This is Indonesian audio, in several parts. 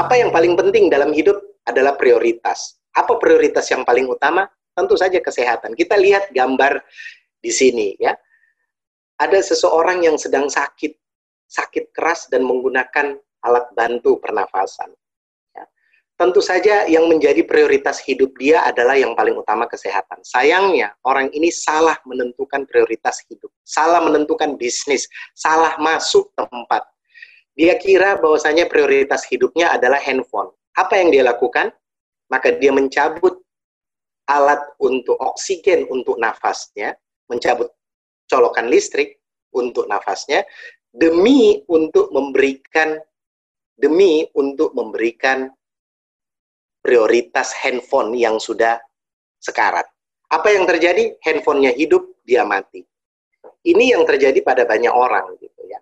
Apa yang paling penting dalam hidup adalah prioritas. Apa prioritas yang paling utama? Tentu saja kesehatan. Kita lihat gambar di sini ya. Ada seseorang yang sedang sakit, sakit keras dan menggunakan alat bantu pernafasan. Ya. Tentu saja yang menjadi prioritas hidup dia adalah yang paling utama kesehatan. Sayangnya orang ini salah menentukan prioritas hidup, salah menentukan bisnis, salah masuk tempat. Dia kira bahwasanya prioritas hidupnya adalah handphone. Apa yang dia lakukan? Maka dia mencabut alat untuk oksigen untuk nafasnya, mencabut colokan listrik untuk nafasnya, demi untuk memberikan demi untuk memberikan prioritas handphone yang sudah sekarat. Apa yang terjadi? Handphonenya hidup, dia mati. Ini yang terjadi pada banyak orang.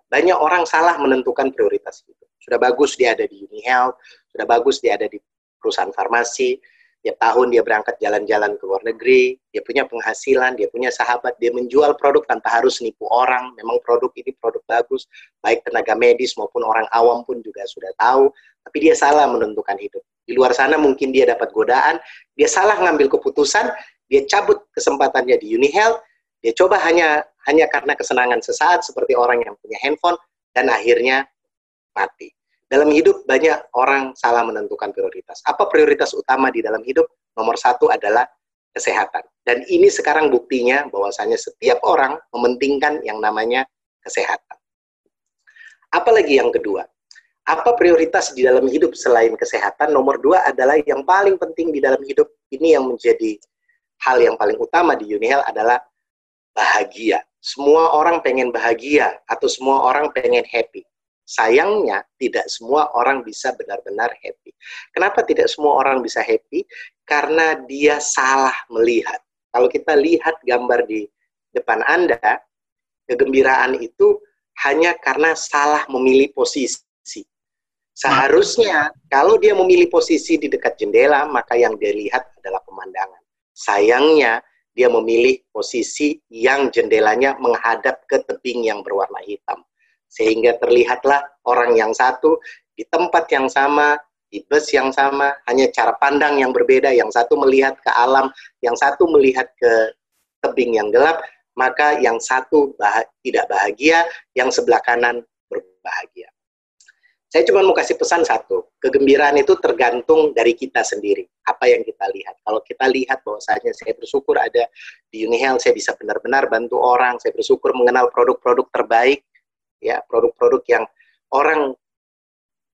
Banyak orang salah menentukan prioritas itu. Sudah bagus dia ada di UniHealth, sudah bagus dia ada di perusahaan farmasi, tiap tahun dia berangkat jalan-jalan ke luar negeri, dia punya penghasilan, dia punya sahabat, dia menjual produk tanpa harus nipu orang. Memang produk ini produk bagus, baik tenaga medis maupun orang awam pun juga sudah tahu, tapi dia salah menentukan hidup. Di luar sana mungkin dia dapat godaan, dia salah ngambil keputusan, dia cabut kesempatannya di UniHealth, dia coba hanya hanya karena kesenangan sesaat seperti orang yang punya handphone dan akhirnya mati. Dalam hidup banyak orang salah menentukan prioritas. Apa prioritas utama di dalam hidup? Nomor satu adalah kesehatan. Dan ini sekarang buktinya bahwasanya setiap orang mementingkan yang namanya kesehatan. Apalagi yang kedua, apa prioritas di dalam hidup selain kesehatan? Nomor dua adalah yang paling penting di dalam hidup ini yang menjadi hal yang paling utama di Unihel adalah bahagia. Semua orang pengen bahagia atau semua orang pengen happy. Sayangnya tidak semua orang bisa benar-benar happy. Kenapa tidak semua orang bisa happy? Karena dia salah melihat. Kalau kita lihat gambar di depan Anda, kegembiraan itu hanya karena salah memilih posisi. Seharusnya kalau dia memilih posisi di dekat jendela, maka yang dia lihat adalah pemandangan. Sayangnya dia memilih posisi yang jendelanya menghadap ke tebing yang berwarna hitam. Sehingga terlihatlah orang yang satu di tempat yang sama, di bus yang sama, hanya cara pandang yang berbeda. Yang satu melihat ke alam, yang satu melihat ke tebing yang gelap, maka yang satu bah tidak bahagia, yang sebelah kanan berbahagia. Saya cuma mau kasih pesan satu, kegembiraan itu tergantung dari kita sendiri, apa yang kita lihat. Kalau kita lihat bahwasanya saya bersyukur ada di Unihel, saya bisa benar-benar bantu orang, saya bersyukur mengenal produk-produk terbaik, ya produk-produk yang orang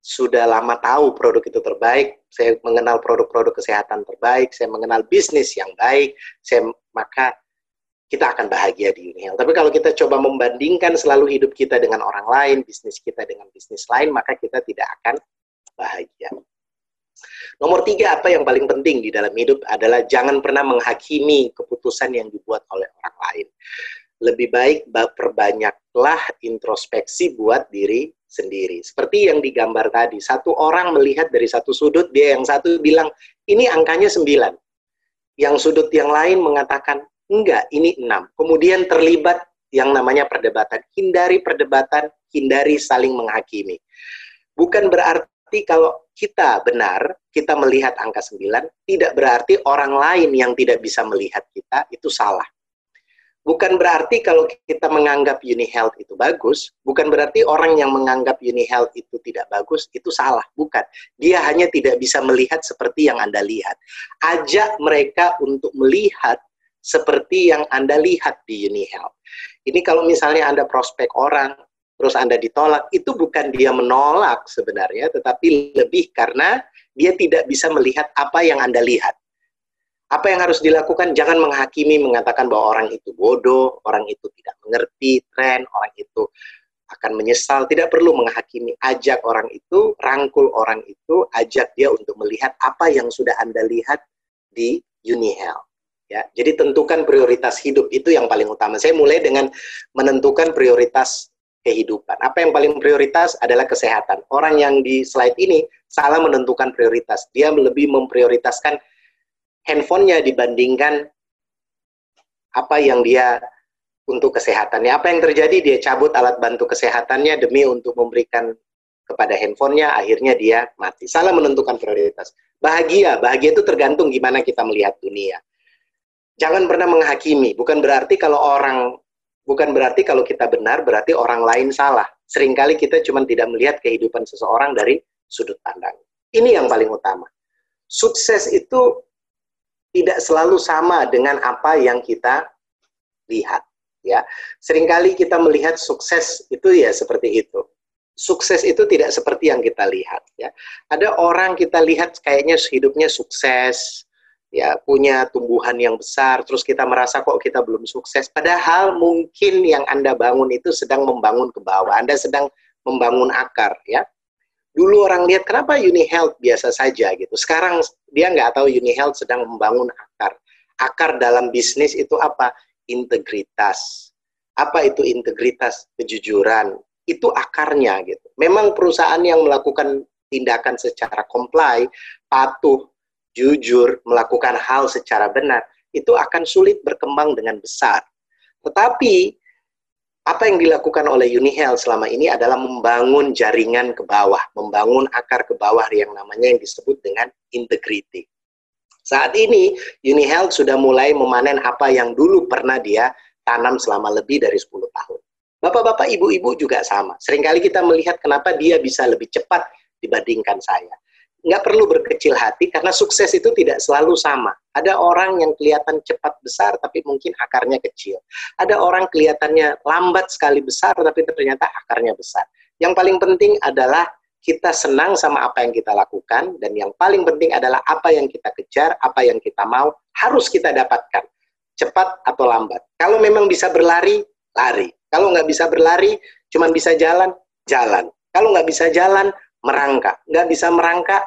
sudah lama tahu produk itu terbaik, saya mengenal produk-produk kesehatan terbaik, saya mengenal bisnis yang baik, saya maka kita akan bahagia di Unihel. Tapi kalau kita coba membandingkan selalu hidup kita dengan orang lain, bisnis kita dengan bisnis lain, maka kita tidak akan bahagia. Nomor tiga, apa yang paling penting di dalam hidup adalah jangan pernah menghakimi keputusan yang dibuat oleh orang lain. Lebih baik perbanyaklah introspeksi buat diri sendiri. Seperti yang digambar tadi, satu orang melihat dari satu sudut, dia yang satu bilang, ini angkanya sembilan. Yang sudut yang lain mengatakan, Enggak, ini enam. Kemudian terlibat yang namanya perdebatan. Hindari perdebatan, hindari saling menghakimi. Bukan berarti kalau kita benar, kita melihat angka sembilan, tidak berarti orang lain yang tidak bisa melihat kita itu salah. Bukan berarti kalau kita menganggap UniHealth itu bagus, bukan berarti orang yang menganggap UniHealth itu tidak bagus, itu salah. Bukan. Dia hanya tidak bisa melihat seperti yang Anda lihat. Ajak mereka untuk melihat seperti yang Anda lihat di UniHealth. Ini kalau misalnya Anda prospek orang, terus Anda ditolak, itu bukan dia menolak sebenarnya, tetapi lebih karena dia tidak bisa melihat apa yang Anda lihat. Apa yang harus dilakukan? Jangan menghakimi, mengatakan bahwa orang itu bodoh, orang itu tidak mengerti tren, orang itu akan menyesal. Tidak perlu menghakimi. Ajak orang itu, rangkul orang itu, ajak dia untuk melihat apa yang sudah Anda lihat di UniHealth. Ya, jadi tentukan prioritas hidup itu yang paling utama. Saya mulai dengan menentukan prioritas kehidupan. Apa yang paling prioritas adalah kesehatan. Orang yang di slide ini salah menentukan prioritas. Dia lebih memprioritaskan handphonenya dibandingkan apa yang dia untuk kesehatannya. Apa yang terjadi? Dia cabut alat bantu kesehatannya demi untuk memberikan kepada handphonenya, akhirnya dia mati. Salah menentukan prioritas. Bahagia, bahagia itu tergantung gimana kita melihat dunia. Jangan pernah menghakimi. Bukan berarti kalau orang, bukan berarti kalau kita benar, berarti orang lain salah. Seringkali kita cuma tidak melihat kehidupan seseorang dari sudut pandang. Ini yang paling utama. Sukses itu tidak selalu sama dengan apa yang kita lihat ya sering kali kita melihat sukses itu ya seperti itu sukses itu tidak seperti yang kita lihat ya ada orang kita lihat kayaknya hidupnya sukses ya punya tumbuhan yang besar terus kita merasa kok kita belum sukses padahal mungkin yang anda bangun itu sedang membangun ke bawah anda sedang membangun akar ya dulu orang lihat kenapa Uni Health biasa saja gitu sekarang dia nggak tahu Uni Health sedang membangun akar akar dalam bisnis itu apa integritas. Apa itu integritas? Kejujuran. Itu akarnya gitu. Memang perusahaan yang melakukan tindakan secara comply, patuh, jujur, melakukan hal secara benar, itu akan sulit berkembang dengan besar. Tetapi apa yang dilakukan oleh UniHealth selama ini adalah membangun jaringan ke bawah, membangun akar ke bawah yang namanya yang disebut dengan integrity. Saat ini UniHealth sudah mulai memanen apa yang dulu pernah dia tanam selama lebih dari 10 tahun. Bapak-bapak, ibu-ibu juga sama. Seringkali kita melihat kenapa dia bisa lebih cepat dibandingkan saya. Nggak perlu berkecil hati karena sukses itu tidak selalu sama. Ada orang yang kelihatan cepat besar tapi mungkin akarnya kecil. Ada orang kelihatannya lambat sekali besar tapi ternyata akarnya besar. Yang paling penting adalah kita senang sama apa yang kita lakukan, dan yang paling penting adalah apa yang kita kejar, apa yang kita mau, harus kita dapatkan, cepat atau lambat. Kalau memang bisa berlari, lari. Kalau nggak bisa berlari, cuma bisa jalan, jalan. Kalau nggak bisa jalan, merangkak. Nggak bisa merangkak,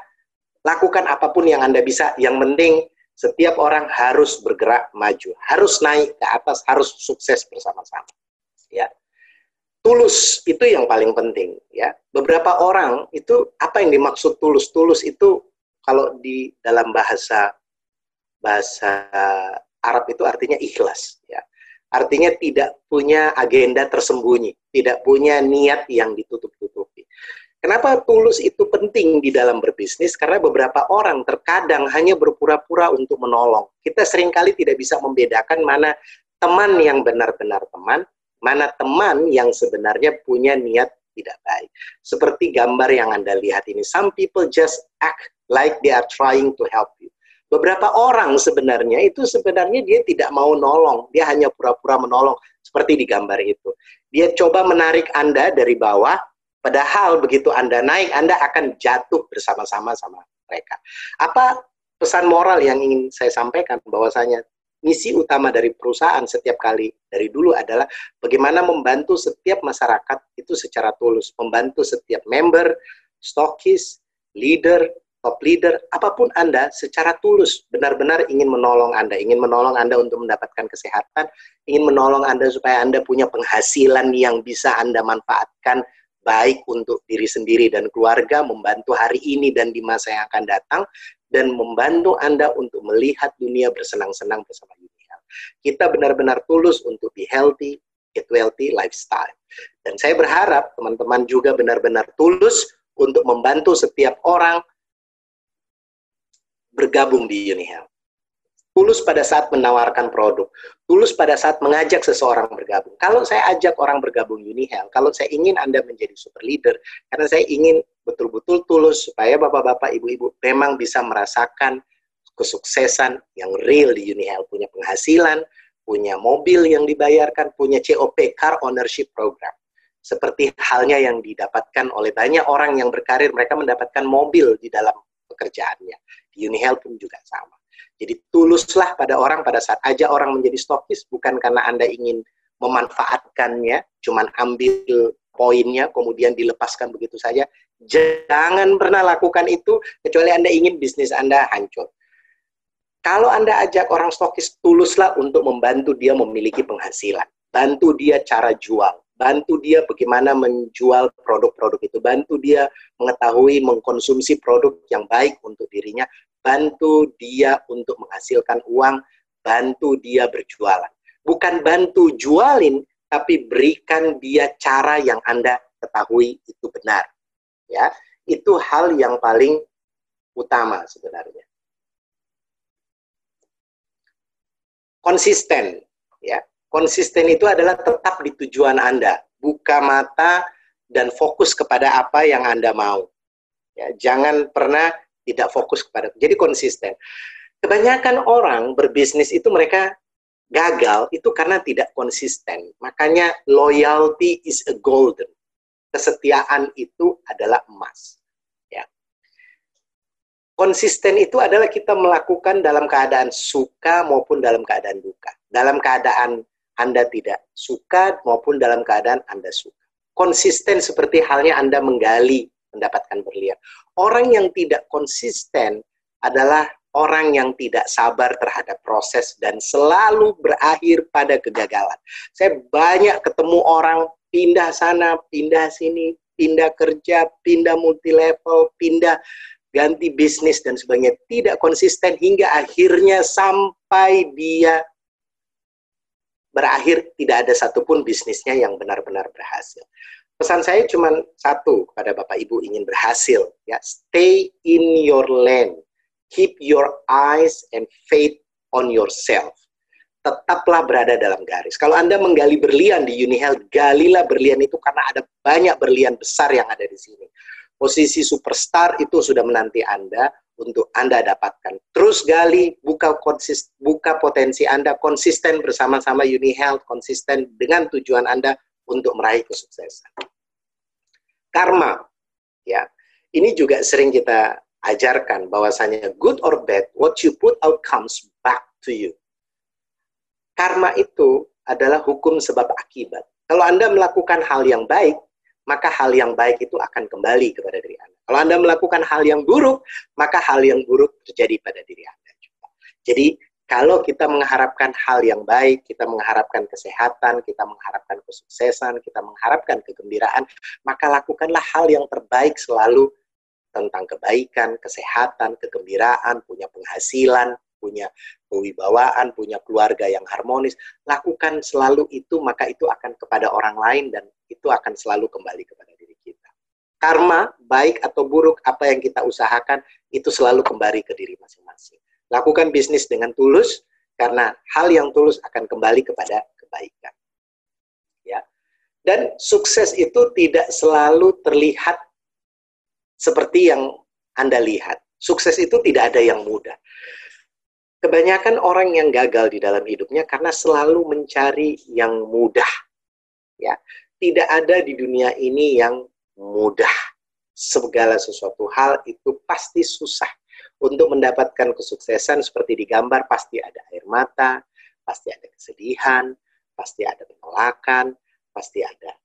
lakukan apa pun yang Anda bisa. Yang penting, setiap orang harus bergerak maju, harus naik ke atas, harus sukses bersama-sama. Ya. Tulus itu yang paling penting ya. Beberapa orang itu apa yang dimaksud tulus tulus itu kalau di dalam bahasa bahasa Arab itu artinya ikhlas ya. Artinya tidak punya agenda tersembunyi. Tidak punya niat yang ditutup-tutupi kenapa tulus itu penting di dalam berbisnis karena beberapa orang terkadang hanya berpura-pura untuk menolong kita sering kali tidak bisa membedakan mana teman yang benar-benar teman mana teman yang sebenarnya punya niat tidak baik. Seperti gambar yang Anda lihat ini, some people just act like they are trying to help you. Beberapa orang sebenarnya itu sebenarnya dia tidak mau nolong, dia hanya pura-pura menolong seperti di gambar itu. Dia coba menarik Anda dari bawah, padahal begitu Anda naik, Anda akan jatuh bersama-sama sama mereka. Apa pesan moral yang ingin saya sampaikan? Bahwasanya misi utama dari perusahaan setiap kali dari dulu adalah bagaimana membantu setiap masyarakat itu secara tulus, membantu setiap member, stokis, leader, top leader, apa pun Anda secara tulus benar-benar ingin menolong Anda, ingin menolong Anda untuk mendapatkan kesehatan, ingin menolong Anda supaya Anda punya penghasilan yang bisa Anda manfaatkan baik untuk diri sendiri dan keluarga, membantu hari ini dan di masa yang akan datang, dan membantu Anda untuk melihat dunia bersenang-senang bersama dunia. Kita benar-benar tulus untuk be healthy, get wealthy lifestyle. Dan saya berharap teman-teman juga benar-benar tulus untuk membantu setiap orang bergabung di UniHealth tulus pada saat menawarkan produk, tulus pada saat mengajak seseorang bergabung. Kalau saya ajak orang bergabung UniHealth, kalau saya ingin Anda menjadi super leader, karena saya ingin betul-betul tulus supaya bapak-bapak, ibu-ibu memang bisa merasakan kesuksesan yang real di UniHealth, punya penghasilan, punya mobil yang dibayarkan, punya COP, Car Ownership Program. Seperti halnya yang didapatkan oleh banyak orang yang berkarir, mereka mendapatkan mobil di dalam pekerjaannya. Di UniHealth pun juga sama. Jadi tuluslah pada orang pada saat aja orang menjadi stokis bukan karena Anda ingin memanfaatkannya, cuman ambil poinnya kemudian dilepaskan begitu saja. Jangan pernah lakukan itu kecuali Anda ingin bisnis Anda hancur. Kalau Anda ajak orang stokis, tuluslah untuk membantu dia memiliki penghasilan. Bantu dia cara jual. Bantu dia bagaimana menjual produk-produk itu. Bantu dia mengetahui, mengkonsumsi produk yang baik untuk dirinya bantu dia untuk menghasilkan uang, bantu dia berjualan. Bukan bantu jualin, tapi berikan dia cara yang Anda ketahui itu benar. Ya, itu hal yang paling utama sebenarnya. Konsisten, ya. Konsisten itu adalah tetap di tujuan Anda, buka mata dan fokus kepada apa yang Anda mau. Ya, jangan pernah tidak fokus kepada jadi konsisten. Kebanyakan orang berbisnis itu mereka gagal itu karena tidak konsisten. Makanya loyalty is a golden. Kesetiaan itu adalah emas. Ya. Konsisten itu adalah kita melakukan dalam keadaan suka maupun dalam keadaan duka. Dalam keadaan Anda tidak suka maupun dalam keadaan Anda suka. Konsisten seperti halnya Anda menggali mendapatkan berlian. Orang yang tidak konsisten adalah orang yang tidak sabar terhadap proses dan selalu berakhir pada kegagalan. Saya banyak ketemu orang pindah sana, pindah sini, pindah kerja, pindah multi level, pindah ganti bisnis dan sebagainya. Tidak konsisten hingga akhirnya sampai dia berakhir tidak ada satupun bisnisnya yang benar-benar berhasil pesan saya cuma satu kepada Bapak Ibu ingin berhasil ya. Stay in your lane. Keep your eyes and faith on yourself. Tetaplah berada dalam garis. Kalau Anda menggali berlian di Unihealth galilah berlian itu karena ada banyak berlian besar yang ada di sini. Posisi superstar itu sudah menanti Anda untuk Anda dapatkan. Terus gali, buka konsis, buka potensi Anda konsisten bersama-sama Unihealth, konsisten dengan tujuan Anda untuk meraih kesuksesan. Karma, ya, ini juga sering kita ajarkan bahwasanya good or bad, what you put out comes back to you. Karma itu adalah hukum sebab akibat. Kalau Anda melakukan hal yang baik, maka hal yang baik itu akan kembali kepada diri Anda. Kalau Anda melakukan hal yang buruk, maka hal yang buruk terjadi pada diri Anda juga. Jadi kalau kita mengharapkan hal yang baik, kita mengharapkan kesehatan, kita mengharapkan kesuksesan, kita mengharapkan kegembiraan, maka lakukanlah hal yang terbaik selalu tentang kebaikan, kesehatan, kegembiraan, punya penghasilan, punya kewibawaan, punya keluarga yang harmonis. Lakukan selalu itu, maka itu akan kepada orang lain dan itu akan selalu kembali kepada diri kita. Karma, baik atau buruk, apa yang kita usahakan, itu selalu kembali ke diri masing-masing. Lakukan bisnis dengan tulus karena hal yang tulus akan kembali kepada kebaikan. Ya. Dan sukses itu tidak selalu terlihat seperti yang Anda lihat. Sukses itu tidak ada yang mudah. Kebanyakan orang yang gagal di dalam hidupnya karena selalu mencari yang mudah. Ya, tidak ada di dunia ini yang mudah. Segala sesuatu hal itu pasti susah untuk mendapatkan kesuksesan seperti digambar pasti ada air mata, pasti ada kesedihan, pasti ada penolakan, pasti ada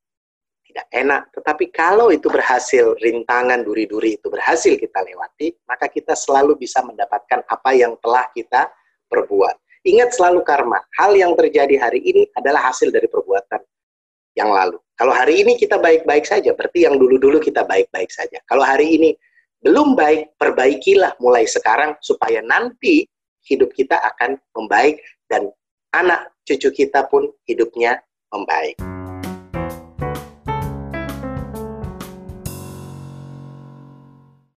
tidak enak. Tetapi kalau itu berhasil, rintangan duri-duri itu berhasil kita lewati, maka kita selalu bisa mendapatkan apa yang telah kita perbuat. Ingat selalu karma. Hal yang terjadi hari ini adalah hasil dari perbuatan yang lalu. Kalau hari ini kita baik-baik saja, berarti yang dulu-dulu kita baik-baik saja. Kalau hari ini belum baik, perbaikilah mulai sekarang supaya nanti hidup kita akan membaik dan anak cucu kita pun hidupnya membaik.